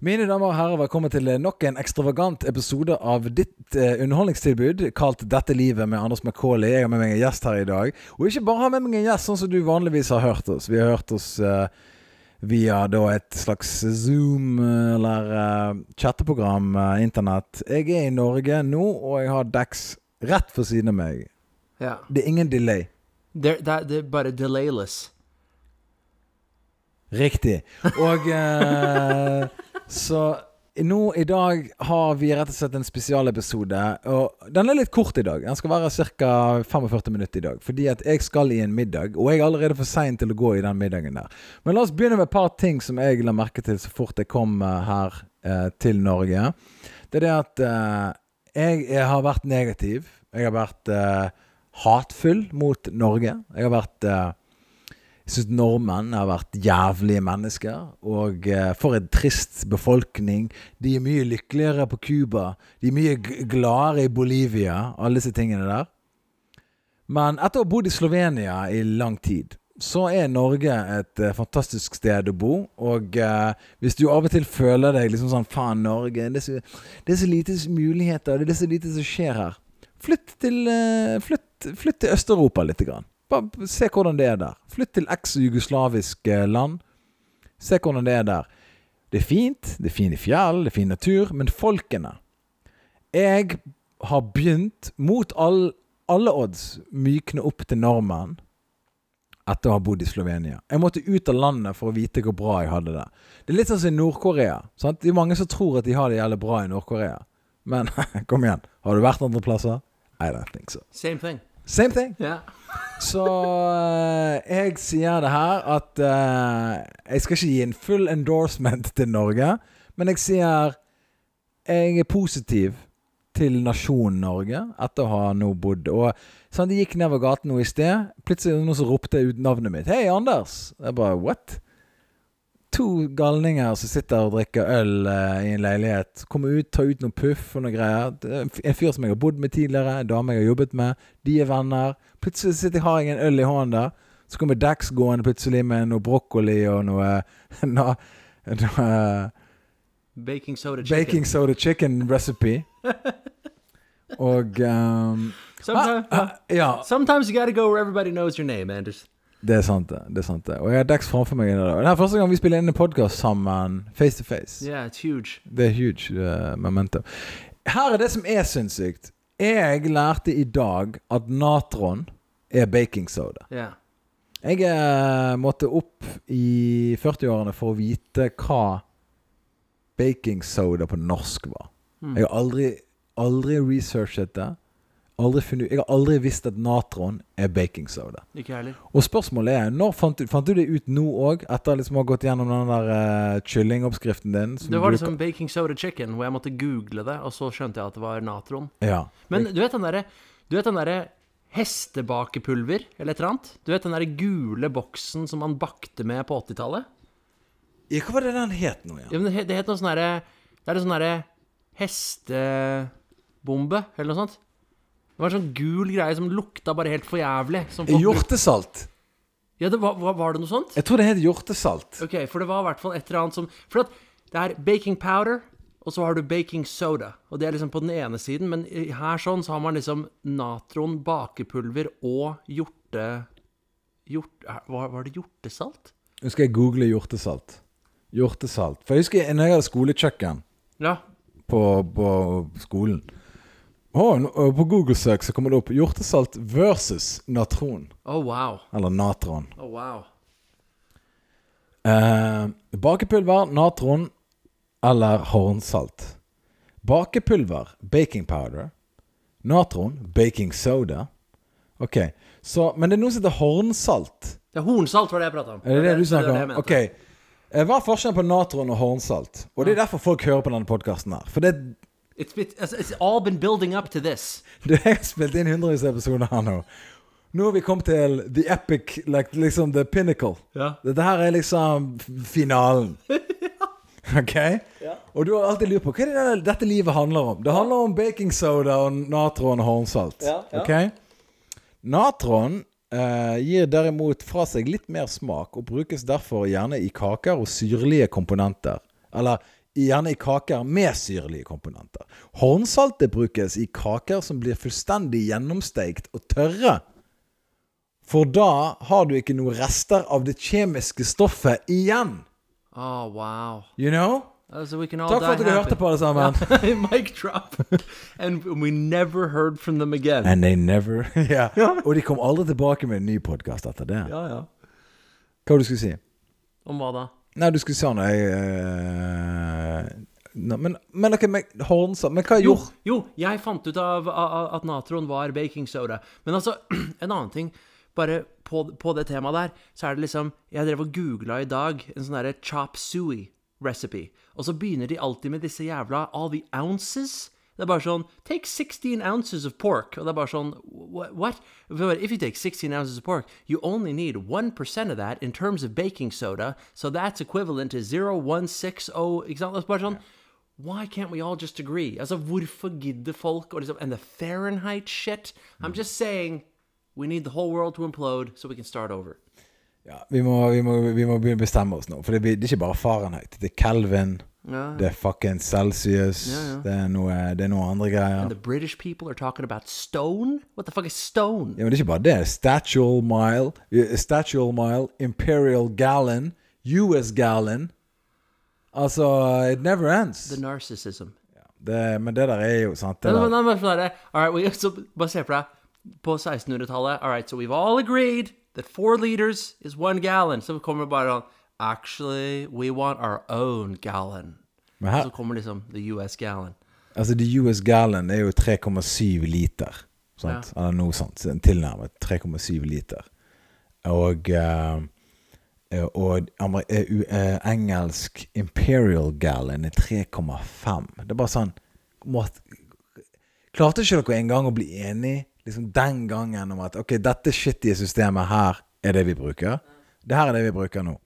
Mine damer og herrer, velkommen til nok en ekstravagant episode av ditt eh, underholdningstilbud kalt 'Dette livet' med Anders McCauley. Jeg har med meg en gjest her i dag. Og ikke bare har med meg en gjest sånn som du vanligvis har hørt oss. Vi har hørt oss eh, via da et slags Zoom eh, eller eh, chatteprogram, eh, internett. Jeg er i Norge nå, og jeg har Dex rett for siden av meg. Ja. Det er ingen delay. Det er bare delayless. Riktig. Og eh, så nå i dag har vi rett og slett en spesialepisode. Og den er litt kort i dag. Den skal være ca. 45 minutter i dag. Fordi at jeg skal i en middag, og jeg er allerede for sein til å gå i den middagen der. Men la oss begynne med et par ting som jeg la merke til så fort jeg kom eh, her eh, til Norge. Det er det at eh, jeg, jeg har vært negativ. Jeg har vært eh, hatfull mot Norge. Jeg har vært eh, jeg syns nordmenn har vært jævlige mennesker. Og eh, for en trist befolkning. De er mye lykkeligere på Cuba. De er mye gladere i Bolivia. Alle disse tingene der. Men etter å ha bodd i Slovenia i lang tid, så er Norge et eh, fantastisk sted å bo. Og eh, hvis du av og til føler deg liksom sånn Faen, Norge. Det er, så, det er så lite muligheter. Det er så lite som skjer her. Flytt til, flytt, flytt til Øst-Europa lite grann. Bare se hvordan det er der. Flytt til eks-jugoslaviske land. Se hvordan det er der. Det er fint. Det er fine fjell, det er fin natur. Men folkene Jeg har begynt, mot all, alle odds, mykne opp til nordmenn etter å ha bodd i Slovenia. Jeg måtte ut av landet for å vite hvor bra jeg hadde det. Det er litt sånn som i Nord-Korea. Det er mange som tror at de har det jævlig bra i Nord-Korea. Men kom igjen. Har du vært andre plasser? I don't think so. Same thing. Same thing. Yeah. Så eh, jeg sier det her at uh, Jeg skal ikke gi en full endorsement til Norge, men jeg sier jeg er positiv til nasjonen Norge etter å ha nå bodd. Og sånn, De gikk nedover gaten nå i sted. Plutselig noen som ropte ut navnet mitt. 'Hei, Anders!' Jeg bare 'what?' To galninger som sitter og drikker øl eh, i en leilighet. Kommer ut, tar ut noen puff og noen greier. Det er En fyr som jeg har bodd med tidligere, en dame jeg har jobbet med. De er venner. Plutselig sitter har jeg en øl i hånden der. Så kommer Dax gående plutselig med noe brokkoli og noe, noe, noe Baking soda chicken. baking soda chicken recipe. Og um, Sometimes, ah, ah, Ja, sometimes you gotta go where everybody knows your name, Anders. Det er sant, det. det er sant det Og jeg har Dex framfor meg Det er første gang vi spiller inn en podkast sammen face to face. Yeah, it's huge. Det er huge uh, momentum. Her er det som er sinnssykt. Jeg lærte i dag at natron er baking soda. Yeah. Jeg uh, måtte opp i 40-årene for å vite hva baking soda på norsk var. Mm. Jeg har aldri, aldri researchet det. Aldri funnet, jeg har aldri visst at natron er baking soda. Ikke heller. Og spørsmålet er når fant du, fant du det ut nå òg, etter liksom å ha gått gjennom den der uh, kyllingoppskriften din? som Det var liksom baking soda chicken, hvor jeg måtte google det, og så skjønte jeg at det var natron. Ja. Men du vet den derre Du vet den derre hestebakepulver, eller et eller annet? Du vet den derre gule boksen som man bakte med på 80-tallet? ja. Hva var det den het nå igjen? Ja, det, he- det het noe sånn derre Det er en sånn derre hestebombe, eller noe sånt. Det var en sånn gul greie som lukta bare helt for jævlig. Som Hjortesalt. Ja, det var, var, det noe sånt? Jeg tror det het hjortesalt. Ok, for det var i hvert fall et eller annet som For det er baking powder, og så har du baking soda. Og det er liksom på den ene siden, men her sånn så har man liksom natron, bakepulver og hjorte... Hjort, var, var det hjortesalt? Nå skal jeg google hjortesalt. Hjortesalt. For jeg husker når jeg hadde skolekjøkken Ja. på, på skolen Øh, På Google-søk så kommer det opp hjortesalt versus natron. Oh, wow. Eller natron. Oh, wow. Eh, bakepulver, natron eller hornsalt. Bakepulver, baking powder. Natron, baking soda. Ok, så, Men det er noe som heter hornsalt. Det er hornsalt var det jeg prata om. Er det det du snakker om? Ok. Eh, Hva er forskjellen på natron og hornsalt? Og det er derfor folk hører på denne podkasten her. For det It's, it's, it's all been building up to this. Du, jeg har spilt inn hundrevis av episoder her nå. Nå har vi kommet til the epic, like, liksom the pinnacle. Ja. Dette her er liksom finalen. OK? Og du har alltid lurt på hva det dette livet handler om. Det handler om baking soda og natron og hornsalt. Ja, ja. OK? Natron eh, gir derimot fra seg litt mer smak, og brukes derfor gjerne i kaker og syrlige komponenter. Eller gjerne i kaker med syrlige komponenter. Hornsaltet brukes i kaker som blir fullstendig gjennomsteikt og tørre. For da har du ikke noen rester av det kjemiske stoffet igjen. Oh, wow. You know? Uh, so we can all Takk for at du hørte på, alle sammen. Mic drop. and we never heard from them again. And they never yeah. Og de kom aldri tilbake med en ny podkast etter det. ja, ja. Hva var det du skulle si? Om hva da? Nei, du skulle si noe eh, Men, men ok, men Hornsalt Men hva Jo, gjorde jo, jeg fant ut av, av at natron var baking soda. Men altså, en annen ting Bare på, på det temaet der, så er det liksom Jeg drev og googla i dag en sånn derre chop suey recipe. Og så begynner de alltid med disse jævla all the ounces. Det er bare sånn Take 16 ounces of pork. Og det er bare sånn What? If you take 16 ounces of pork, you only need 1% of that in terms of baking soda. So that's equivalent to 0160 Ikke sant? Er sånn Why can't we all just agree? Altså, hvorfor gidder folk å liksom And the Fahrenheit shit? I'm just saying we need the whole world to implode so we can start over. ja, vi, må, vi, må, vi må bestemme oss nå. For det, blir- det er ikke bare Fahrenheit. Det er Kelvin. Ja. Det er fucking Celsius. Ja, ja. Det, er noe, det er noe andre greier. And the British people are talking about stone? What the fuck is stone? Ja, men det er ikke bare det. Statual mile, eh, statual mile, imperial gallon, US gallon. Altså, it never ends. The narcissism. Det, men det der er jo sant det men, men, nei. All right, we, så bare se for deg. På 1600-tallet, all right, so we've all agreed that four liters is one gallon. Så kommer bare sånn Actually, we want our own gallon. Men Så her, kommer liksom the US gallon. altså, the US gallon er jo 3,7 liter. Sant? Eller noe sånt. Tilnærmet 3,7 liter. Og eh, Og eh, engelsk imperial gallon er 3,5. Det er bare sånn måtte, Klarte ikke dere engang å bli enige liksom den gangen om at ok, dette shitty systemet her er det vi bruker? Det her er det vi bruker nå.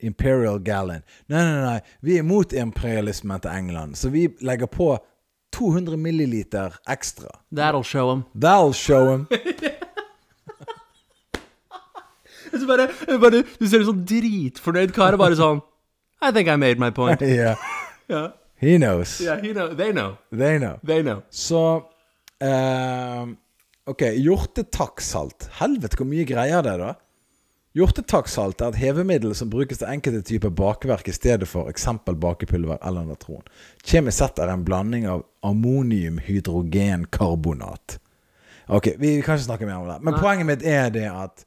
Imperial gallon. Nei, nei, nei. Vi er mot imperialismen til England, så vi legger på 200 milliliter ekstra. That'll show them. That'll show him. Så bare, bare, du ser en sånn dritfornøyd kar og bare sånn I think I made my point. yeah. yeah. He knows. Yeah, he know, they know. They know. They know. Så eh, Ok, hjortetakksalt. Helvete, hvor mye greier det, da? Hjortetakksalt er et hevemiddel som brukes til enkelte typer bakverk i stedet for eksempel bakepulver eller natron. Kjemisk sett er det en blanding av ammoniumhydrogenkarbonat. Ok, vi kan ikke snakke mer om det. Men poenget mitt er det at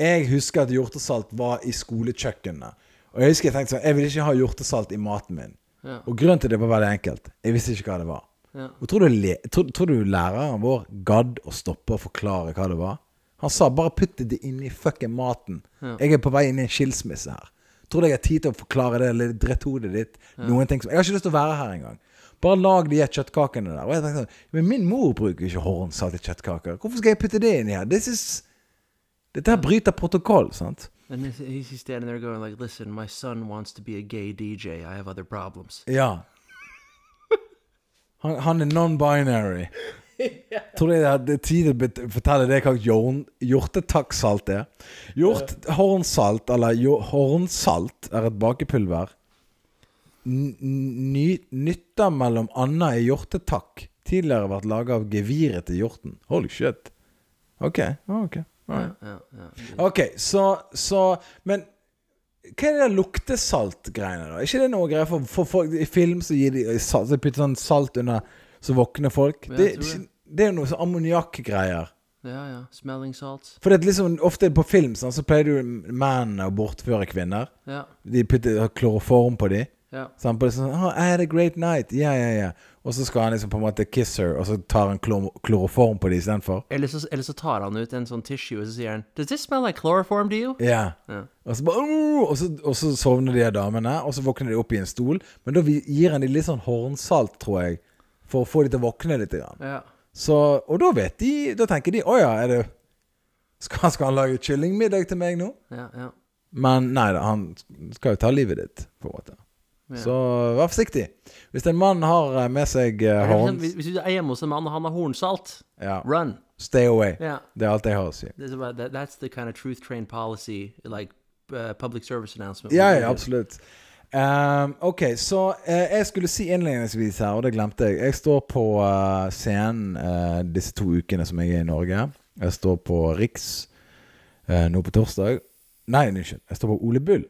jeg husker at hjortesalt var i skolekjøkkenene. Og jeg husker jeg tenkte sånn Jeg vil ikke ha hjortesalt i maten min. Ja. Og grunnen til det var veldig enkelt. Jeg visste ikke hva det var. Ja. Og tror du, tror, tror du læreren vår gadd å stoppe og forklare hva det var? Han sa bare putt det inn i fucking maten. Jeg er på vei inn i en skilsmisse her. Tror du jeg har tid til å forklare det eller dritthodet ditt? Noen ting som Jeg har ikke lyst til å være her engang. Bare lag de kjøttkakene der. Og jeg tenkte sånn Men min mor bruker ikke hornsalt i kjøttkaker. Hvorfor skal jeg putte det inni her? This is Dette her bryter protokoll, sant? And he's, he's standing there going like, "Listen, my son wants to be a gay DJ. I have other problems." Ja. Han, han er non-binary. Tror du det er- tid til å fortelle deg hva hjortetakksalt er? Hjorthornsalt, eller hornsalt, er et bakepulver. Nytta mellom anna i hjortetakk. Tidligere vært laga av geviret til hjorten. Holy shit. Ok. ok. Ja, ja. Ok, så, så Men hva er det der luktesalt-greiene, da? Er ikke det noe greier for, for folk I film så gir de salt, så putter sånn salt under, så våkner folk. Ja, Det, det. det er jo noe sånn ammoniakkgreier. ja, ja. Smelling salts. For det er liksom ofte på film sånn, så pleier du mennene å bortføre kvinner. Ja, De putter kloroform på dem. ja. Sånn, han bare sånn, oh, I had a great night. Ja, ja, ja. Og så skal han liksom på en måte kiss her, og så tar han klor kloroform på dem istedenfor. Eller så, eller så tar han ut en sånn tissue og så sier han Does this smell like chloroform to you? Ja. Ja. Og så, bare, oh! og, så, og så sovner de damene, og så våkner de opp i en stol. Men da gir han de litt sånn hornsalt, tror jeg, for å få de til å våkne litt. Ja. Så, og da vet de Da tenker de Å ja, er det skal, skal han lage kyllingmiddag til meg nå? Ja, ja. Men nei da, han skal jo ta livet ditt, på en måte. Ja. Så vær forsiktig. Hvis en mann har eh, med seg uh, horn... Hvis, hvis du er hjemme hos en mann og han har hornsalt, run. stay away. Det er alt jeg har å si. That's the kind of truth train policy, like uh, public service announcement. Ja, ja, absolutt. Ehm, ok, så uh, jeg skulle si innledningsvis her, og det glemte jeg. Jeg står på uh, scenen uh, disse to ukene som jeg er i Norge. Jeg står på Riks nå på torsdag. Nei, unnskyld. Jeg står på Ole Bull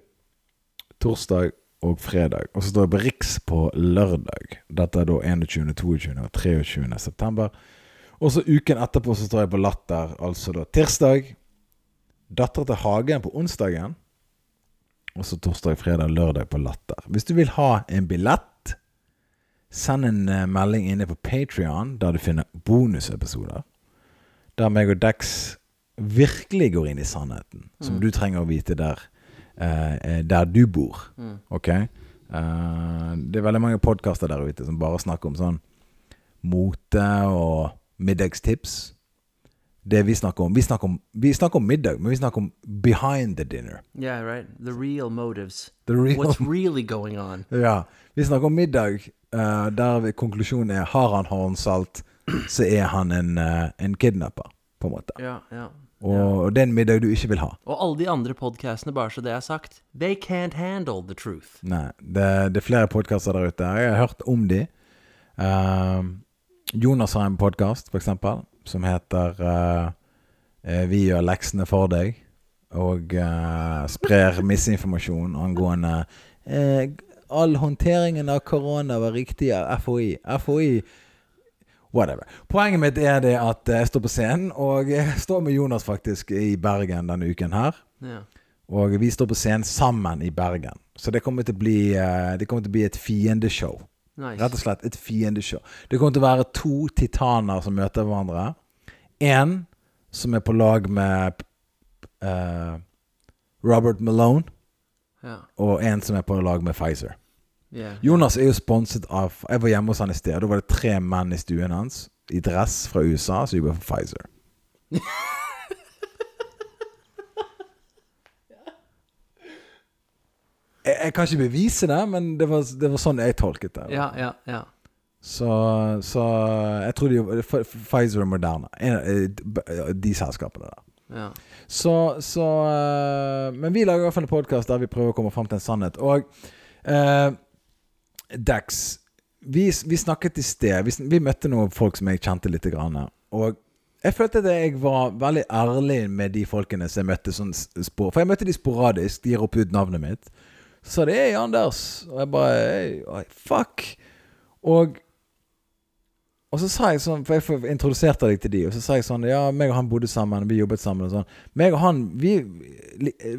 torsdag og fredag. Og så står jeg på Riks på lørdag. Dette er da 21., 22. og 23. september. Og så uken etterpå så står jeg på Latter, altså da tirsdag. Dattera til Hagen på onsdagen. Og så torsdag, fredag, lørdag på Latter. Hvis du vil ha en billett, send en eh, melding inne på Patrion, der du finner bonusepisoder. Der meg og Dex virkelig går inn i sannheten, som Mm. du trenger å vite der, eh, eh, der du bor. Mm. Ok? Uh, det er veldig mange podkaster der ute som bare snakker om sånn mote og middagstips. Det vi snakker om Vi snakker om, vi snakker om middag, men vi snakker om behind the dinner. Yeah, right. The real motives. The real What's really going on? Ja. Vi snakker om middag uh, der konklusjonen er har han håndsalt, så er han en, uh, en kidnapper, på en måte. Ja, ja. Og det er en middag du ikke vil ha. Og alle de andre podkastene, bare så det er sagt, they can't handle the truth. Nei, det, det er flere podkaster der ute. Jeg har hørt om de. Uh, Jonas har en podkast, for eksempel, som heter eh, eh, Vi gjør leksene for deg. Og eh, sprer misinformasjon angående eh, All håndteringen av korona var riktig av FHI. FHI Whatever. Poenget mitt er det at jeg står på scenen, og jeg står med Jonas faktisk i Bergen denne uken her. Ja. Og vi står på scenen sammen i Bergen. Så det kommer til å bli, eh, det kommer til å bli et fiendeshow. Nice. Rett og slett et fiendeshow. Det kommer til å være to titaner som møter hverandre. Én som er på lag med uh, Robert Malone, Ja. og en som er på lag med Pfizer. Yeah. Jonas er jo sponset av Jeg var hjemme hos han i sted. Da var det tre menn i stuen hans i dress fra USA som jobber for Pfizer. Jeg, jeg kan ikke bevise det, men det var, det var sånn jeg tolket det. Ja, ja, ja. Så, så jeg tror de Pfizer og Moderna. Eh, de selskapene der. ja. Så, så eh, Men vi lager i hvert fall en podkast der vi prøver å komme fram til en sannhet. Og eh, Dex, vi, vi snakket i sted. Vi, vi møtte noen folk som jeg kjente litt. Grann, og jeg følte at jeg var veldig ærlig med de folkene som jeg møtte sånn spor. For jeg møtte de sporadisk. De gir opp ut navnet mitt. Så sa er Anders'. Og jeg bare hey, Fuck. Og og så sa jeg sånn, for jeg introduserte deg til de, og så sa jeg sånn Ja, meg og han bodde sammen, vi jobbet sammen og sånn. Meg og han, vi,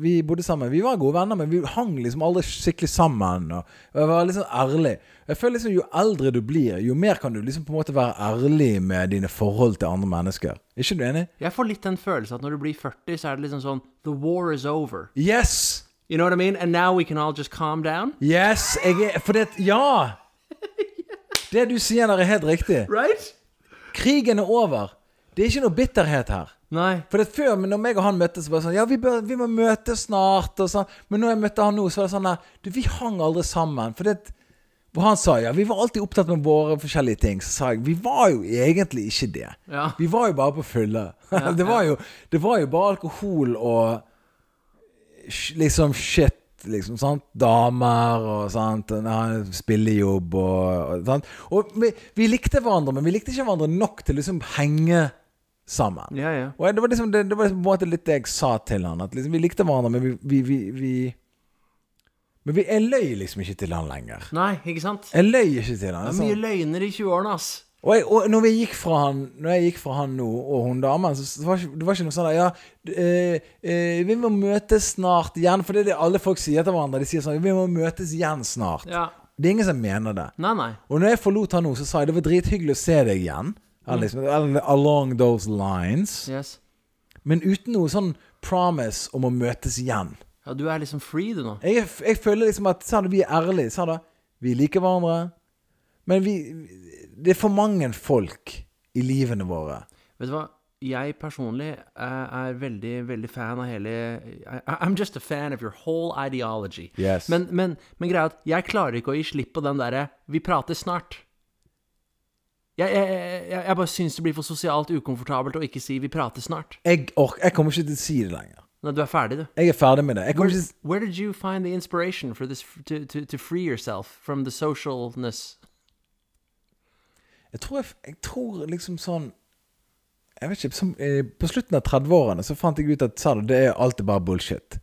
vi bodde sammen. Vi var gode venner, men vi hang liksom aldri skikkelig sammen. Og, og jeg var liksom ærlig. Jeg føler liksom Jo eldre du blir, jo mer kan du liksom på en måte være ærlig med dine forhold til andre mennesker. Er ikke du enig? Jeg får litt den følelsen at når du blir 40, så er det liksom sånn The war is over. Yes! You know what I mean? And now we can all just calm down. Yes! Jeg er For det Ja! Det du sier der, er helt riktig. Right? Krigen er over. Det er ikke noe bitterhet her. Nei. For det før, men når meg og han møttes, var det sånn Ja, vi, bør, vi må møtes snart. Og sånn. Men når jeg møtte han nå, så var det sånn der Du, vi hang aldri sammen. For det Og han sa ja, vi var alltid opptatt med våre forskjellige ting. Så sa jeg vi var jo egentlig ikke det. Ja. Vi var jo bare på fylle. det, var jo, det var jo bare alkohol og liksom shit. Liksom, sant? Damer og sant? Spillejobb og, og sant? Og vi, vi likte hverandre, men vi likte ikke hverandre nok til liksom henge sammen. Ja, ja. Og det var liksom det, det var liksom på en måte litt det jeg sa til han. At liksom, vi likte hverandre, men vi, vi, vi, vi Men vi, jeg løy liksom ikke til han lenger. Nei, ikke sant? Jeg løy ikke til han. Det er Sånn. mye løgner i 20-årene, ass. Og, jeg, og når, vi gikk han, når jeg gikk fra han nå, og hun damen, så var ikke, det var ikke noe sånn der Ja, øh, øh, vi må møtes snart igjen. For det er det alle folk sier til hverandre. De sier sånn Vi må møtes igjen snart. Ja. Det er ingen som mener det. Nei, nei. Og når jeg forlot han nå, så sa jeg det var drithyggelig å se deg igjen. Eller liksom, eller along those lines. Yes. Men uten noe sånn promise om å møtes igjen. Ja, du er liksom free, du nå. Jeg, jeg føler liksom at sa du, vi er ærlige. Sa du, vi liker hverandre. Men vi Det er for mange folk i livene våre. Vet du hva? Jeg personlig er, er veldig, veldig fan av hele I, I'm just a fan of your whole ideology. Yes. Men, men, men greia er at jeg klarer ikke å gi slipp på den derre 'vi prater snart'. Jeg, jeg, jeg, jeg bare syns det blir for sosialt ukomfortabelt å ikke si 'vi prater snart'. Jeg, ork, jeg kommer ikke til å si det lenger. Nei, du er ferdig, du. Jeg er ferdig med det. Where, til... where did you find the inspiration for this to, to, to free yourself from the socialness? Jeg tror, jeg, jeg tror liksom sånn Jeg vet ikke som, eh, På slutten av 30-årene så fant jeg ut at sa du, det er alltid bare bullshit.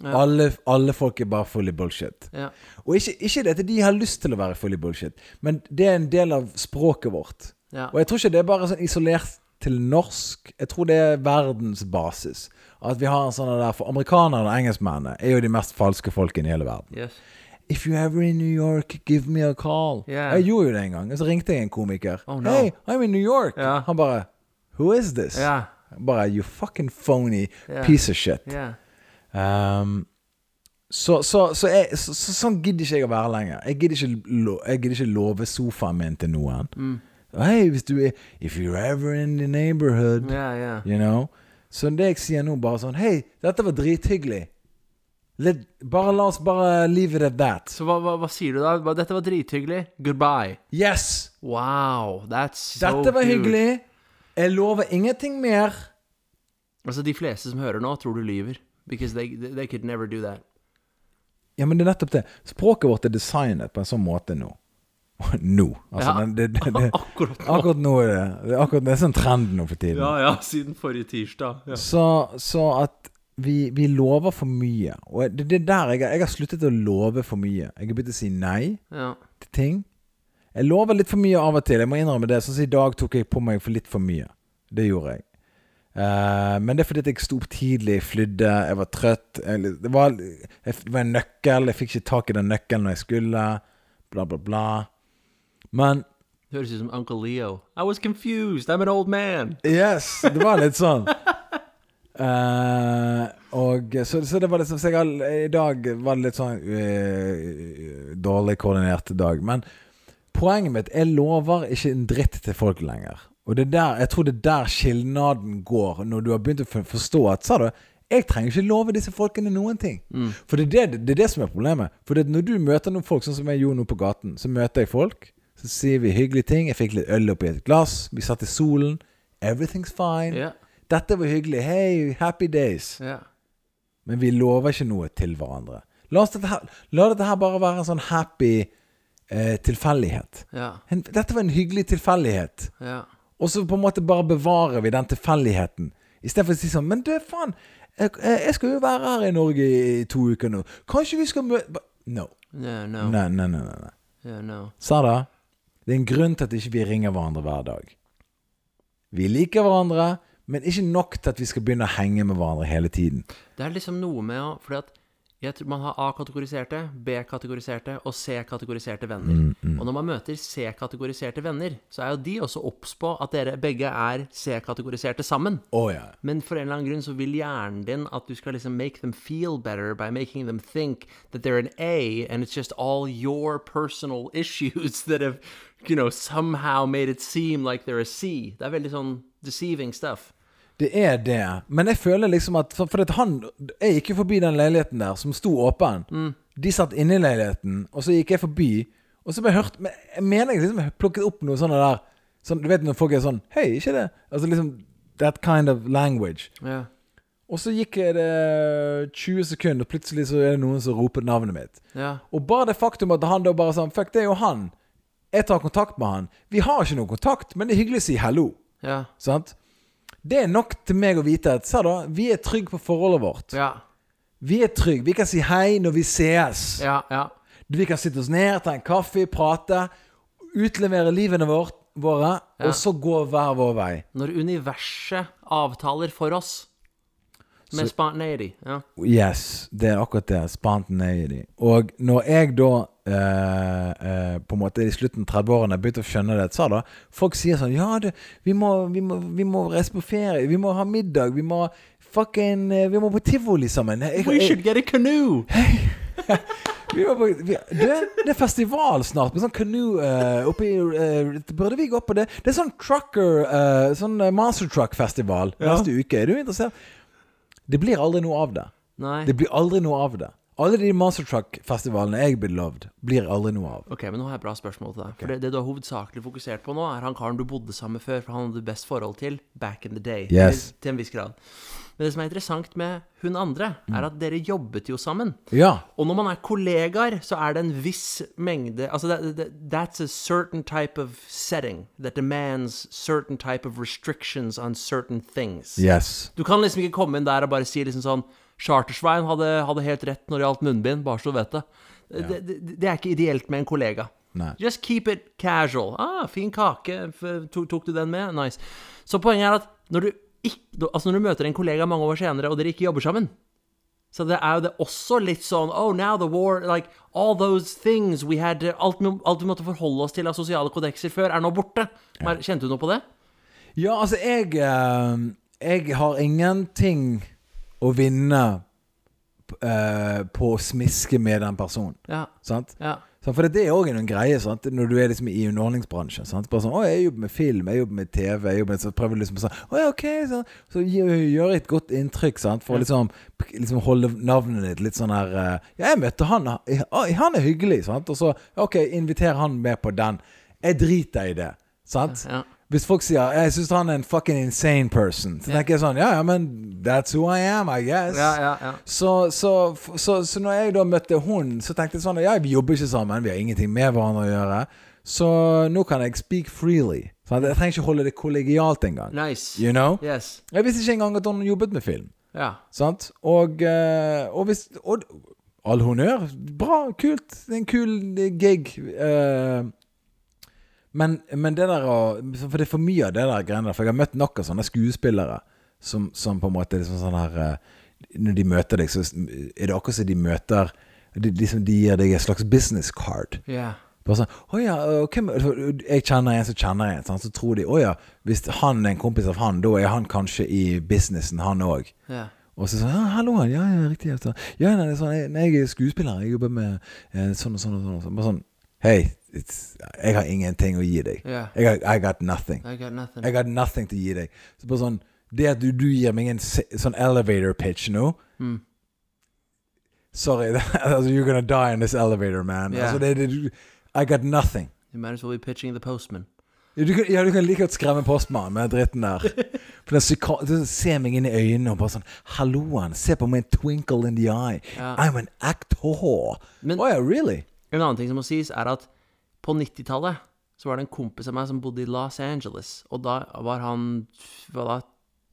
Ja. Alle, alle folk er bare full i bullshit. Ja. Og ikke, ikke det at de har lyst til å være full i bullshit, men det er en del av språket vårt. Ja. Og jeg tror ikke det er bare sånn isolert til norsk. Jeg tror det er verdens basis. At vi har en sånn der For amerikanerne og engelskmennene er jo de mest falske folkene i hele verden. Yes. If you're ever in New York, give me a call. Yeah. Jeg gjorde jo det en gang. Og så ringte jeg en komiker. Oh, no. Hey, I'm in New York. Yeah. Han bare Who is this? Yeah. Bare You fucking phony piece of shit. Um, så, så, så, jeg, så, så sånn gidder ikke jeg å være lenger. Jeg gidder ikke, lo, jeg gidder ikke love sofaen min til noen. Mm. Hei, hvis du er If you're ever in the neighborhood, yeah, yeah. you know. Så det jeg sier nå, bare sånn Hei, dette var drithyggelig. Let, bare la oss bare leave it at that. Så hva, hva, hva sier du da? Dette var drithyggelig. Goodbye. Yes! Wow, that's so Dette var cute. hyggelig. Jeg lover ingenting mer. Altså, de fleste som hører nå, tror du lyver. Because they, they, could never do that. Ja, men det er nettopp det. Språket vårt er designet på en sånn måte nå. nå. Altså, Ja. det, det, det, Akkurat nå. akkurat nå er det akkurat, det er sånn trend nå for tiden. Ja, ja, siden forrige tirsdag. Ja. Så, så at vi, vi lover for mye. Og det, det er der jeg, jeg har sluttet å love for mye. Jeg har begynt å si nei ja. til ting. Jeg lover litt for mye av og til. Jeg må innrømme det. Sånn som i dag tok jeg på meg for litt for mye. Det gjorde jeg. Uh, men det er fordi jeg sto opp tidlig, flydde, jeg var trøtt. Jeg, det, var, det var en nøkkel, jeg fikk ikke tak i den nøkkelen når jeg skulle. Bla, bla, bla. Men høres ut som Uncle Leo. I was confused. I'm an old man. Yes, det var litt sånn. Eh, og så, så det var liksom så jeg I dag var det litt sånn uh, dårlig koordinert dag. Men poenget mitt Jeg lover ikke en dritt til folk lenger. Og det er der, jeg tror det er der skilnaden går, når du har begynt å forstå at Sa du jeg trenger ikke love disse folkene noen ting. For det er det, det er det som er problemet. For det, når du møter noen folk, sånn som jeg gjorde nå på gaten, så møter jeg folk. Så sier vi hyggelige ting. Jeg fikk litt øl oppi et glass. Vi satt i solen. Everything's fine. Ja. Dette var hyggelig. Hey, happy days. Ja. Men vi lover ikke noe til hverandre. La, dette her, la dette her bare være en sånn happy eh, tilfeldighet. Ja. En, dette var en hyggelig tilfeldighet. Ja. Og så på en måte bare bevarer vi den tilfeldigheten. Istedenfor å si sånn Men du, faen, jeg, jeg skal jo være her i Norge i to uker nå. Kanskje vi skal møte No. No, no. Nei, nei, nei. nei. Yeah, no. Sa det? Er en grunn til at ikke vi ringer hverandre hver dag. Vi liker hverandre, men ikke nok til at vi skal begynne å henge med hverandre hele tiden. Det er liksom noe med å Fordi at jeg tror man har A-kategoriserte, B-kategoriserte og C-kategoriserte venner. Og når man møter C-kategoriserte venner, så er jo de også obs på at dere begge er C-kategoriserte sammen. Oh, yeah. Men for en eller annen grunn så vil hjernen din at du skal liksom make them feel better by making them think that they're an A, and it's just all your personal issues that have, you know, somehow made it seem like they're a C. Det er veldig sånn deceiving stuff. Det er det. Men jeg føler liksom at For, for han Jeg gikk jo forbi den leiligheten der som sto åpen. De satt inne i leiligheten, og så gikk jeg forbi. Og så ble jeg hørt Men jeg mener jeg liksom jeg plukket opp noe sånt der sånn, Du vet når folk er sånn Hei, ikke det? Altså liksom That kind of language. Ja. Og så gikk det 20 sekunder, og plutselig så er det noen som roper navnet mitt. Ja. Og bare det faktum at han da bare sånn Fuck, det er jo han. Jeg tar kontakt med han. Vi har ikke noe kontakt, men det er hyggelig å si hallo. Ja. Sant? Det er nok til meg å vite at da, vi er trygge på forholdet vårt. Ja. Vi er trygge. Vi kan si hei når vi sees. Ja. ja. Vi kan sitte oss ned, ta en kaffe, prate. Utlevere livene vårt, våre, og så gå hver vår vei. Når universet avtaler for oss med spontaneity. Ja. Yes, det er akkurat det. Spontaneity. Og når jeg da eh, eh, på en måte i slutten av 30-årene begynte å skjønne det, sa da Folk sier sånn Ja, det, vi, må, vi, må, vi må reise på ferie. Vi må ha middag. Vi må fucking eh, Vi må på tivoli sammen. Jeg, We should get a canoe! vi på, vi, det, det er festival snart med sånn canoe uh, oppi uh, Burde vi gå på det? Det er sånn trucker uh, Sånn eh, Master Truck-festival Ja. neste uke. Er du interessert? Det blir aldri noe av det. Nei. Det blir aldri noe av det. Alle de Monster Truck-festivalene jeg blir loved, blir aldri noe av. Ok, men nå har jeg et bra spørsmål til deg. For det, det du har hovedsakelig fokusert på nå, er han karen du bodde sammen med før, for han hadde du best forhold til back in the day. Yes. Til, til en viss grad. Men det som er interessant med hun andre, Mm. er at dere jobbet jo sammen. Ja. Og når man er kollegaer, så er det en viss mengde Altså, that, that, that's a certain type of setting that demands certain type of restrictions on certain things. Yes. Du kan liksom ikke komme inn der og bare si liksom sånn Chartersveien hadde, hadde helt rett når det gjaldt munnbind, bare så du vet det. Det, det. det er ikke ideelt med en kollega. Nei. Just keep it casual. Ah, fin kake. Tok, tok du den med? Nice. Så poenget er at når du, ikke, altså når du møter en kollega mange år senere, og dere ikke jobber sammen så det er jo det også litt sånn Oh, now the war Like, all those things we had Alt, alt vi måtte forholde oss til av sosiale kodekser før, er nå borte. Mer- Kjente du noe på det? Ja, altså, jeg eh, Jeg har ingenting å vinne eh, på å smiske med den personen. Ja. Sant? Ja. Så for det er òg en greie sant? når du er liksom i underholdningsbransjen. Sant? Bare sånn 'Å, jeg jobber med film, jeg jobber med TV.' Jeg jobber med, så prøver du liksom sånn 'Å ja, ok.' Så, så gjør et godt inntrykk sant? for å liksom, liksom holde navnet ditt litt sånn her eh, 'Ja, jeg møtte han. Han er hyggelig.' Sant? Og så 'OK, inviter han med på den.' Jeg driter i det. Sant? Ja. Hvis folk sier 'Jeg syns han er en fucking insane person', så tenker jeg sånn 'Ja, ja, men that's who I am, I guess'. Ja, ja, ja. Så, så, så, så når jeg da møtte hun, så tenkte jeg sånn Ja, vi jobber ikke sammen, vi har ingenting med hverandre å gjøre. Så nå kan jeg speak freely. Sant? Jeg trenger ikke holde det kollegialt engang. Nice. You know? Yes. Jeg visste ikke engang at hun jobbet med film. Ja. Sant? Og, eh, og hvis og, All honnør. Bra, kult. Det er en kul eh, gig. eh, men, men det der å For det er for mye av det der greiene der. For jeg har møtt nok av sånne skuespillere som, som på en måte liksom sånn her eh, Når de møter deg, så er det akkurat som de møter de, liksom, de gir deg et slags business card. Ja. Bare sånn, å ja, og hvem, Jeg kjenner en som kjenner en. Sånn, Så tror de å ja, hvis han er en kompis av han, da er han kanskje i businessen, han òg. Ja. Og så sånn ja, 'Hallo, han. Ja, ja, riktig.' Ja, ja nei, det sånn, jeg, jeg er skuespiller. Jeg jobber med eh, sånn og sånn og sånn. og sånn. Bare sånn It's, jeg har ingenting å gi deg. Yeah. Jeg har, I got nothing. I got nothing. Jeg got nothing å gi deg. Så bare sånn Det at du, du gir meg en sånn elevator pitch nå Mm. Sorry, that, you're gonna die in this elevator, man. Yeah. Altså, det, det, I got nothing. You might as well be pitching the postman. Ja, du kan, ja, du kan like godt skremme postmannen med dritten der. For den ser meg inn i øynene og bare sånn Halloen, se på meg, twinkle in the eye. Ja. I'm an actor. Men- oh, yeah, really? En annen ting som må sies, er at på 90-tallet så var det en kompis av meg som bodde i Los Angeles. Og da var han hva da,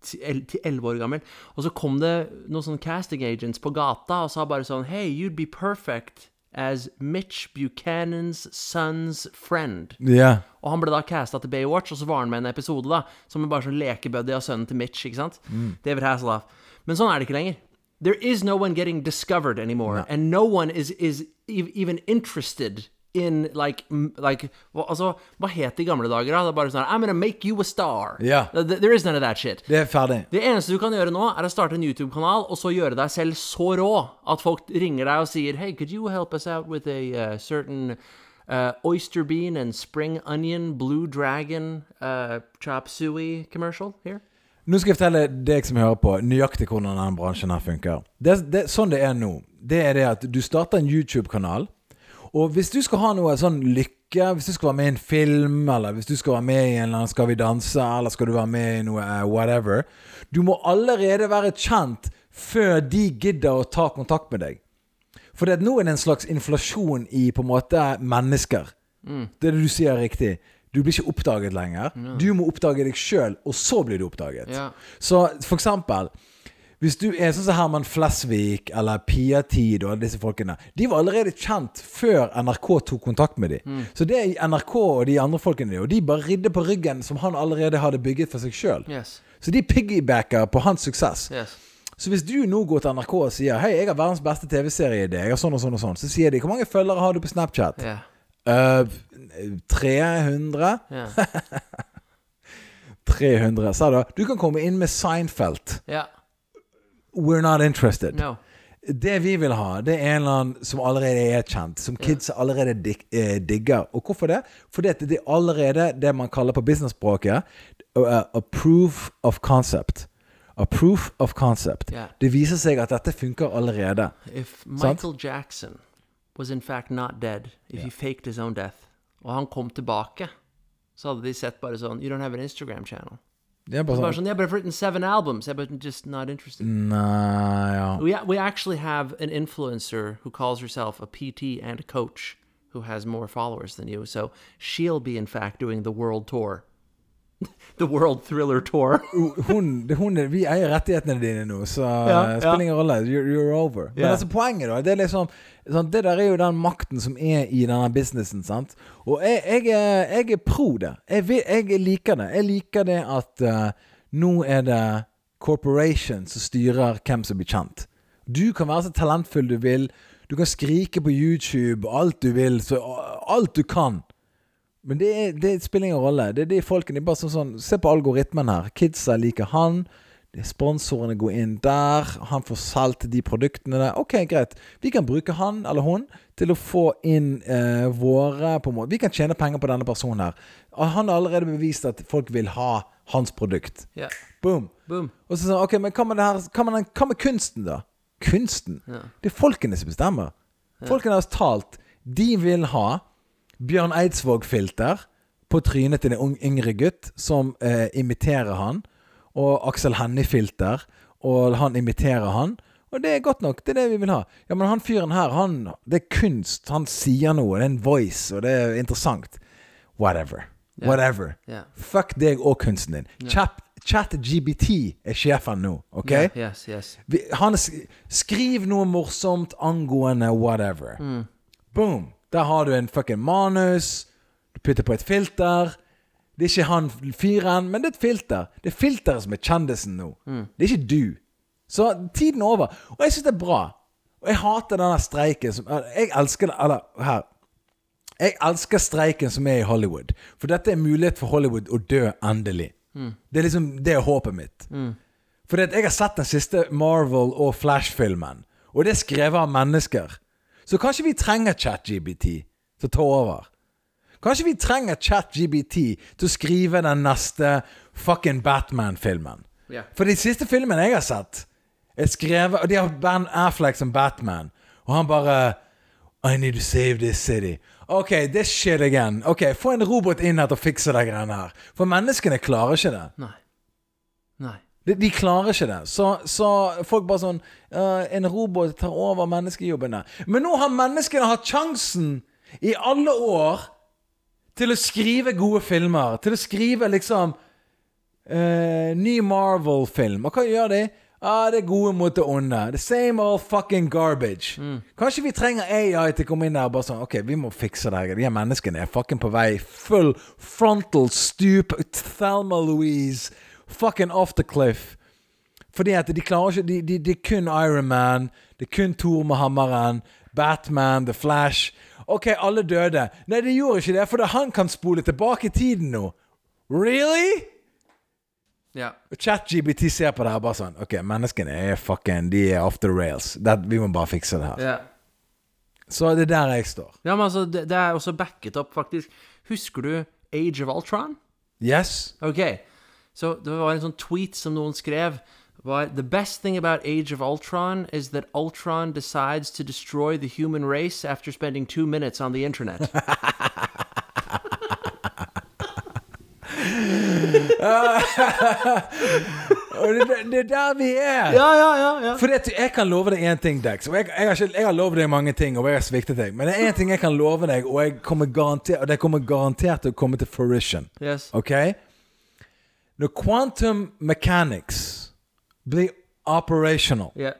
til 11 år gammel. Og så kom det noen sånne casting agents på gata og sa bare sånn Hey, you'd be perfect as Mitch Buchanans son's friend. Yeah. Og han ble da casta til Baywatch, og så var han med i en episode da som bare sånn lekebuddy av sønnen til Mitch. ikke sant? David Hasselhoff. Men sånn er det ikke lenger. There is no one getting discovered anymore, and no one is, is even interested in like, like hva, Altså, hva het det i gamle dager? da? Det er bare sånn I'm gonna make you a star. Yeah. Th- th- There is none of that shit. Det er ferdig. Det eneste du kan gjøre nå, er å starte en YouTube-kanal, og så gjøre deg selv så rå at folk ringer deg og sier Hey, could you help us out with a uh, certain uh, oyster bean and spring onion blue dragon uh, chop suey commercial here? Nå skal jeg fortelle deg som hører på, nøyaktig hvordan denne bransjen her funker. Det, det, sånn det er nå, det er det at du starter en YouTube-kanal. Og hvis du skal ha noe sånn lykke, hvis du skal være med i en film, eller hvis du skal være med i en eller annen Skal vi danse, eller skal du være med i noe uh, whatever Du må allerede være kjent før de gidder å ta kontakt med deg. For det at nå er det en slags inflasjon i på en måte mennesker. Det er det du sier riktig. Du blir ikke oppdaget lenger. Du må oppdage deg sjøl, og så blir du oppdaget. Ja. Så for eksempel hvis du er sånn som Herman Flesvig eller Pia Tid og disse folkene De var allerede kjent før NRK tok kontakt med dem. Så det er NRK og de andre folkene Og de bare ridde på ryggen som han allerede hadde bygget for seg sjøl. Yes. Så de piggybacker på hans suksess. Yes. Så hvis du nå går til NRK og sier Hei, jeg har verdens beste TV-serieidé, jeg har sånn og sånn og sånn, så sier de Hvor mange følgere har du på Snapchat? Yeah. Eh, 300? Yeah. 300, sa du? Du kan komme inn med Seinfeld. Yeah. We're not interested. No. Det vi vil ha, det er en eller annen som allerede er kjent. Som kids allerede eh, digger. Og hvorfor det? Fordi det er allerede det man kaller på businessspråket a, a proof of concept. A proof of concept. Yeah. Det viser seg at dette funker allerede. If Michael Jackson was in fact not dead, if he faked his own death, og han kom tilbake, så hadde de sett bare sånn You don't have an Instagram channel. Det er bare Bare sånn sånn, yeah, but I've written seven albums. Yeah, but I'm just not interested. Nei, ja. We, we actually have an influencer who calls herself a PT and a coach who has more followers than you. So she'll be, in fact, doing the world tour. the world thriller tour. hun, hun, vi eier rettighetene dine nå, så Ja, spiller ingen rolle. You're, you're over. Men Ja. altså poenget, da, det er liksom sånn, Det der er jo den makten som er i denne businessen, sant. Og jeg, jeg, er, jeg er pro det. Jeg, vil, jeg liker det. Jeg liker det at uh, nå er det corporation som styrer hvem som blir kjent. Du kan være så talentfull du vil. Du kan skrike på YouTube alt du vil. Så, alt du kan. Men det, det spiller ingen rolle. Det er de folkene bare sånn, sånn Se på algoritmen her. Kidsa liker han. Sponsorene går inn der. Han får solgt de produktene der. Ok, greit. Vi kan bruke han eller hun til å få inn eh, våre på måte. Vi kan tjene penger på denne personen her. Han har allerede bevist at folk vil ha hans produkt. Yeah. Boom. Boom. Og så sånn, ok, men hva med, det her, hva med, kunsten, da? Kunsten? Det er folkene som bestemmer. Folkene har talt. De vil ha Bjørn Eidsvåg-filter på trynet til en ung, yngre gutt som eh, imiterer han. Og Axel Hennie-filter, og han imiterer han. Og det er godt nok. Det er det vi vil ha. Ja, men han fyren her, han Det er kunst. Han sier noe. Det er en voice, og det er interessant. Whatever. Whatever. Yeah. Fuck deg og kunsten din. Chat, ChatGBT er sjefen nå, OK? Yeah, yes, yes. Vi, han sk- Skriv noe morsomt angående whatever. Boom. Der har du en fucking manus. Du putter på et filter. Det er ikke han fyren, men det er et filter. Det er filteret som er kjendisen nå. Det er ikke du. Så tiden er over. Og jeg syns det er bra. Og jeg hater denne streiken som Jeg elsker Eller her. Jeg elsker streiken som er i Hollywood. For dette er mulighet for Hollywood å dø endelig. Det er liksom Det er håpet mitt. For jeg har sett den siste Marvel- og Flash-filmen, og det er skrevet av mennesker. Så kanskje vi trenger ChatGBT til å ta over. Kanskje vi trenger ChatGBT til å skrive den neste fucking Batman-filmen. Yeah. For de siste filmene jeg har sett, er skrevet Og de har Ben Affleck som Batman, og han bare I need to save this city. Ok, this shit again. Ok, Få en robot inn her til å fikse de greiene her. For menneskene klarer ikke det. Nei. Nei. De, de klarer ikke det. Så, så folk bare sånn uh, En robot tar over menneskejobbene. Men nå har menneskene hatt sjansen i alle år til å skrive gode filmer. Til å skrive liksom uh, ny Marvel-film. Og hva gjør de? Ah, det er gode mot det onde. The same old fucking garbage. Kanskje vi trenger AI til å komme inn der og bare sånn Ok, vi må fikse det her. De her menneskene er fucking på vei. Full frontal stoop. Thelma Louise. Fucking off the cliff. Fordi at de klarer ikke Det de, de er kun Iron Man. Det er kun Thor med hammeren. Batman, The Flash. Ok, alle døde. Nei, de gjorde ikke det, for han kan spole tilbake i tiden nå. Really? Ja. Og ChatGBT ser på det her bare sånn Ok, menneskene er fucking De er off the rails. That, vi må bare fikse det her. Ja. Så det er der jeg står. Ja, men altså, det, det er også backet opp, faktisk. Husker du Age of Ultron? Yes? Ok, så det var en sånn tweet som noen skrev var The best thing about Age of Ultron is that Ultron decides to destroy the human race after spending two minutes on the internet. Og det, det, er der vi er! ja, ja, ja. For jeg kan love deg én ting, Dex. Jeg, jeg, har ikke, jeg har lovet deg mange ting, og jeg har sviktet deg. Men det er én ting jeg kan love deg, og, kommer og det kommer garantert til å komme til fruition. Yes. Ok? Når quantum mechanics blir operational Yeah.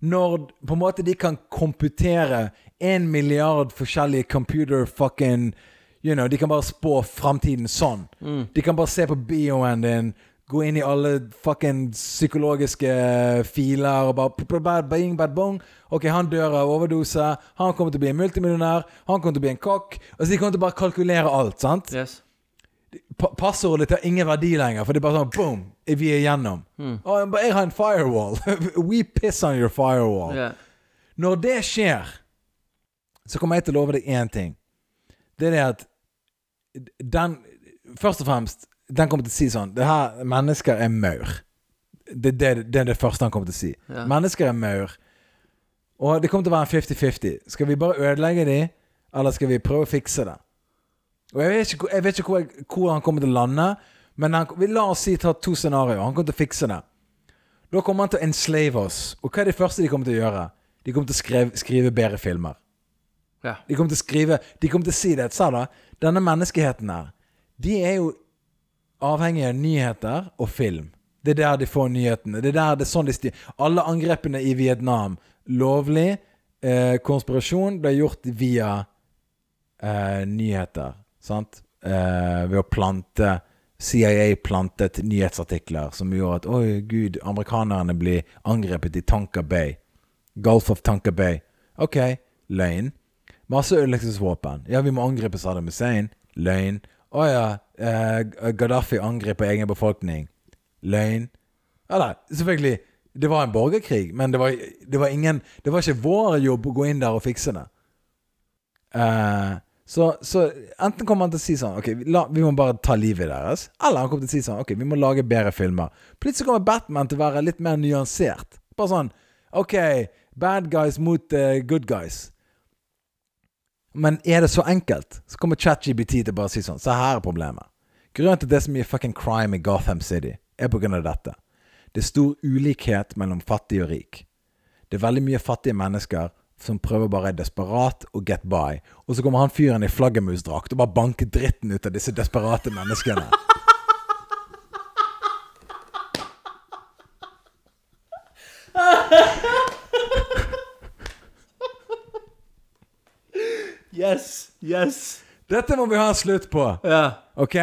Når på en måte de kan komputere en milliard forskjellige computer fucking You know, De kan bare spå framtiden sånn. De kan bare se på bioen din, gå inn i alle fucking psykologiske filer og bare bad, bing, bad, bong. Ok, han dør av overdose. Han kommer til å bli en multimillionær. Han kommer til å bli en kokk. Altså, De kommer til å bare kalkulere alt. sant? Yes. Pa passordet har ingen verdi lenger, for det er bare sånn boom, vi er igjennom. Mm. men jeg har en firewall. We piss on your firewall. Yeah. Når det skjer, så kommer jeg til å love deg én ting. Det er det at den Først og fremst, den kommer til å si sånn Det her mennesker er maur. Det, det, det er det første han kommer til å si. Yeah. Mennesker er maur. Og det kommer til å være en 50-50. Skal vi bare ødelegge de, eller skal vi prøve å fikse det? Og Jeg vet ikke, jeg vet ikke hvor, hvor han kommer til å lande, men han, vi la oss si ta to scenarioer. Han kommer til å fikse det. Da kommer han til å enslave oss. Og hva er det første de kommer til å gjøre? De kommer til å skrive, skrive bedre filmer. Ja. De kommer til å skrive De kommer til å si det. Sa da, denne menneskeheten her, de er jo avhengig av nyheter og film. Det er der de får nyhetene. Det er der det er sånn de styr. Alle angrepene i Vietnam, lovlig. Eh, konspirasjon ble gjort via eh, nyheter. Sant? Eh, ved å plante CIA plantet nyhetsartikler som gjorde at Oi, gud, amerikanerne blir angrepet i Tanka Bay. Gulf of Tanka Bay. Ok, løgn. Masse ødeleggelsesvåpen. Ja, vi må angripe Saddam Hussein. Løgn. Å ja, eh, Gaddafi angriper egen befolkning. Løgn. Eller, selvfølgelig, det var en borgerkrig, men det var, det var ingen Det var ikke vår jobb å gå inn der og fikse det. Eh, så, så enten kommer han til å si sånn Ok, la, vi må bare ta livet deres. Eller han kommer til å si sånn Ok, vi må lage bedre filmer. Plutselig kommer Batman til å være litt mer nyansert. Bare sånn Ok, bad guys mot uh, good guys. Men er det så enkelt? Så kommer ChatGBT til å bare si sånn Se her er problemet. Grunnen til det er så mye fucking crime i Gotham City, er på grunn av dette. Det er stor ulikhet mellom fattig og rik. Det er veldig mye fattige mennesker som prøver bare desperat å get by. Og så kommer han fyren i flaggermusdrakt og bare banker dritten ut av disse desperate menneskene. Yes, yes. Dette må vi ha en slutt på. Ja. Ok?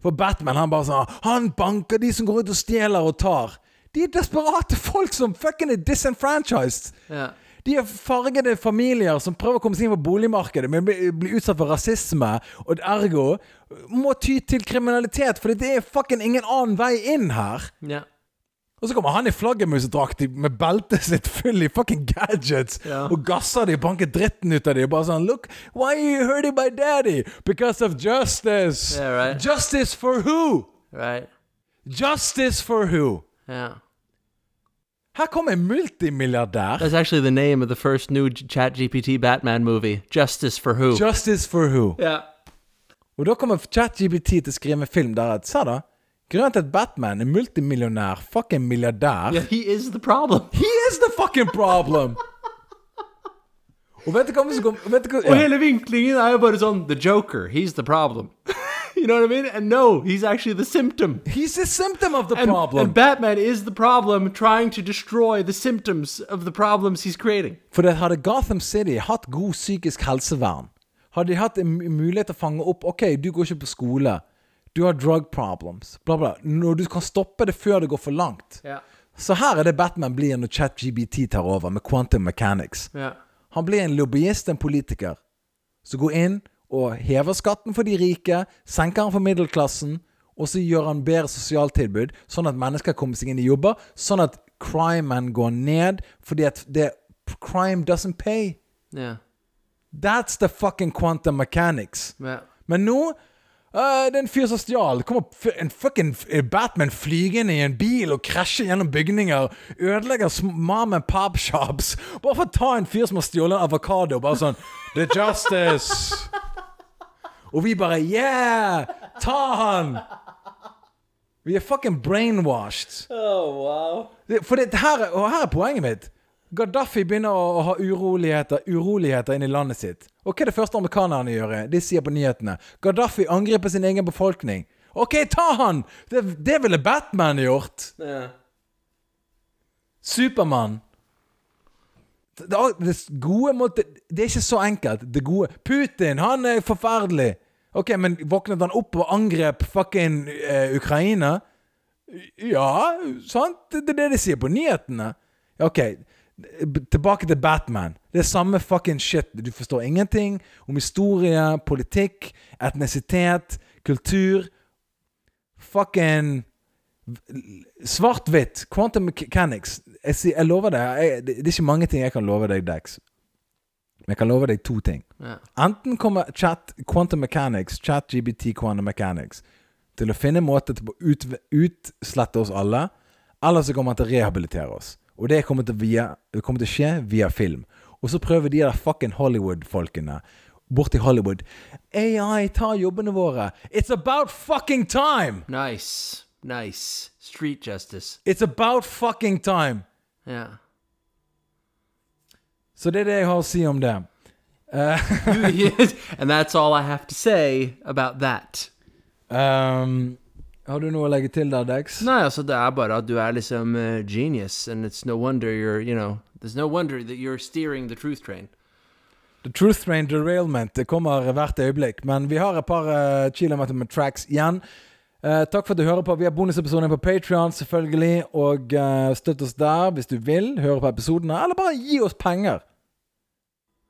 For Batman han bare sånn Han banker de som går ut og stjeler og tar. De er desperate folk som fucking er disenfranchised. Ja. De er fargede familier som prøver å komme seg inn på boligmarkedet, men blir, utsatt for rasisme, og ergo må ty til kriminalitet, for det er fucking ingen annen vei inn her. Ja. Og så kommer han i flaggermusdrakt med beltet sitt full i fucking gadgets Ja. og gasser de og banker dritten ut av de og bare sånn Look, why are you hurting my daddy? Because of justice. Yeah, right. Justice for who? Right. Justice for who? Yeah. Her kommer en multimilliardær. That's actually the name of the first new Chat GPT Batman movie. Justice for who? Justice for who? yeah. Og da kommer ChatGPT til å skrive en film der at Sa da? Grunnen til at Batman er multimillionær, fucking milliardær Yeah, he is the problem. He is the fucking problem! Og vet du hva som kommer vet du hva, Og ja. hele vinklingen er jo bare sånn The Joker, he's the problem. You know what I mean? And no, he's actually the symptom. He's the symptom of the And, problem. and Batman is the problem trying to destroy the symptoms of the problems he's creating. For det hadde Gotham City hatt god psykisk helsevern, hadde de hatt en mulighet til å fange opp Ok, du går ikke på skole. Du har drug problems. Bla, bla. Når du kan stoppe det før det går for langt. Ja. Så her er det Batman blir når ChatGBT tar over med quantum mechanics. Ja. Han blir en lobbyist, en politiker, som går inn og hever skatten for de rike, senker den for middelklassen, og så gjør han bedre sosialtilbud, sånn at mennesker kommer seg inn i jobber, sånn at crimen går ned, fordi at det Crime doesn't pay. Yeah. That's the fucking quantum mechanics. Yeah. Men nå Uh, det er en fyr som stjal. Kommer en fucking Batman flygende i en bil og krasjer gjennom bygninger. Ødelegger mom and pop shops. Bare for å ta en fyr som har stjålet en avokado. Bare sånn The justice. Og vi bare Yeah! Ta han! Vi er fucking brainwashed. Oh, wow. For det, her, er- og her er poenget mitt. Gaddafi begynner å ha uroligheter, uroligheter inn i landet sitt. Og hva er det første amerikanerne gjør? De sier på nyhetene Gaddafi angriper sin egen befolkning. OK, ta han! Det, det ville Batman gjort. Yeah. Supermann. Det, det gode måte Det er ikke så enkelt. Det gode Putin, han er forferdelig. OK, men våknet han opp og angrep fucking eh, Ukraina? Ja, sant? Det er det de sier på nyhetene. OK, tilbake til Batman. Det er samme fucking shit. Du forstår ingenting om historie, politikk, etnisitet, kultur. Fucking Svart-hvitt. Quantum mechanics. Jeg, jeg lover deg jeg, det, er ikke mange ting jeg kan love deg, Dex. Men jeg kan love deg to ting. Ja. Enten kommer chat, quantum mechanics, chat GBT quantum mechanics, til å finne en måte til å ut, utslette oss alle, eller så kommer han til å rehabilitere oss. Og det kommer til, via, kommer til å skje via film. Og så prøver de der fucking Hollywood-folkene borti Hollywood AI tar jobbene våre. It's about fucking time! Nice. Nice. Street justice. It's about fucking time! Yeah. Så det er det jeg har å si om det. Uh, and that's all I have to say about that. Um, har du noe å legge til der, Dex? Nei, altså det er bare at du er liksom uh, genius, and it's no wonder you're, you know, there's no wonder that you're steering the truth train. The Truth Train Derailment det kommer hvert øyeblikk. Men vi har et par uh, kilometer med tracks igjen. Eh, takk for at du hører på. Vi har bonusepisoden på Patrion, selvfølgelig. Og eh, støtt oss der hvis du vil. Høre på episodene. Eller bare gi oss penger.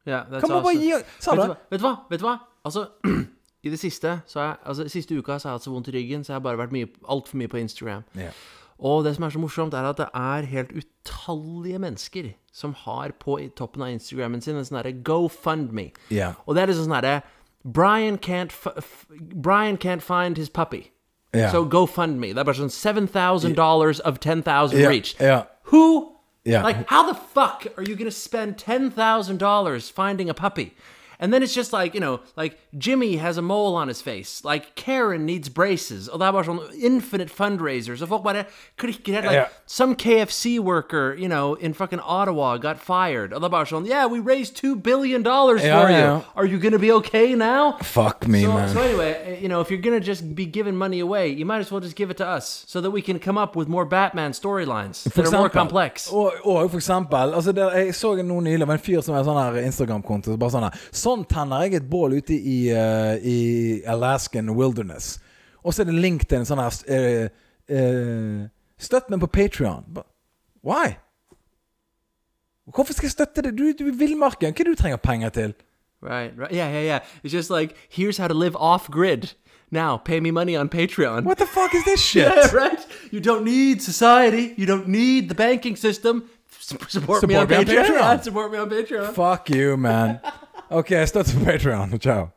Yeah, that's Kan man bare awesome. oss Sa Vet du vet du hva? Vet du hva? Altså, i det siste så jeg, altså, Siste uka så har jeg hatt så vondt i ryggen, så jeg har bare vært altfor mye på Instagram. Ja. Og det som er så morsomt, er at det er helt utallige mennesker som har på toppen av Instagrammen sin en sånn herre GoFundMe. Ja. Og det er liksom sånn herre Brian Brian can't find his puppy. Ja. So GoFundMe. Det er bare sånn $7,000 of 10,000 Ja, reach. ja. Who? Yeah. Like, how the fuck are you gonna spend $10,000 finding a puppy? And then it's just like, you know, like Jimmy has a mole on his face. Like Karen needs braces. Og det bare infinite fundraisers. Folk bare klikker helt. Like, some KFC worker, you know, in fucking Ottawa got fired. Og det bare sånn, yeah, we raised $2 billion for ja. you. Are you gonna be okay now? Fuck me, So, man. so anyway, uh, you know, if you're gonna just be giving money away, you might as well just give it to us, so that we can come up with more Batman storylines that are more complex. Og, og for eksempel altså det, Jeg så nå nylig av en fyr som har en sånn Instagram-konto. Bare sånn her Sånn tenner jeg et bål ute i, uh, i Alaskan wilderness. Og så er det link til en sånn her uh, uh, Støtt meg på Patrion. Why? Hvorfor skal jeg støtte det? Du, du er villmarken. Hva er det du trenger penger til? Right, right, yeah, yeah, yeah. It's just like here's how to live off grid. Now, pay me money on Patreon. What the fuck is this shit? Yeah, right. You don't need society. You don't need the banking system. S- support, me on me on Patreon. Patreon. Support me on Patreon. Fuck you, man. Ok, støtt på Patrion. Ciao.